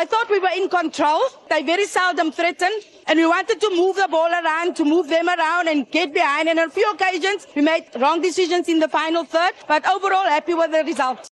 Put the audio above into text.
I thought we were in control. They very seldom threatened. And we wanted to move the ball around, to move them around and get behind. And on a few occasions, we made wrong decisions in the final third. But overall, happy with the result.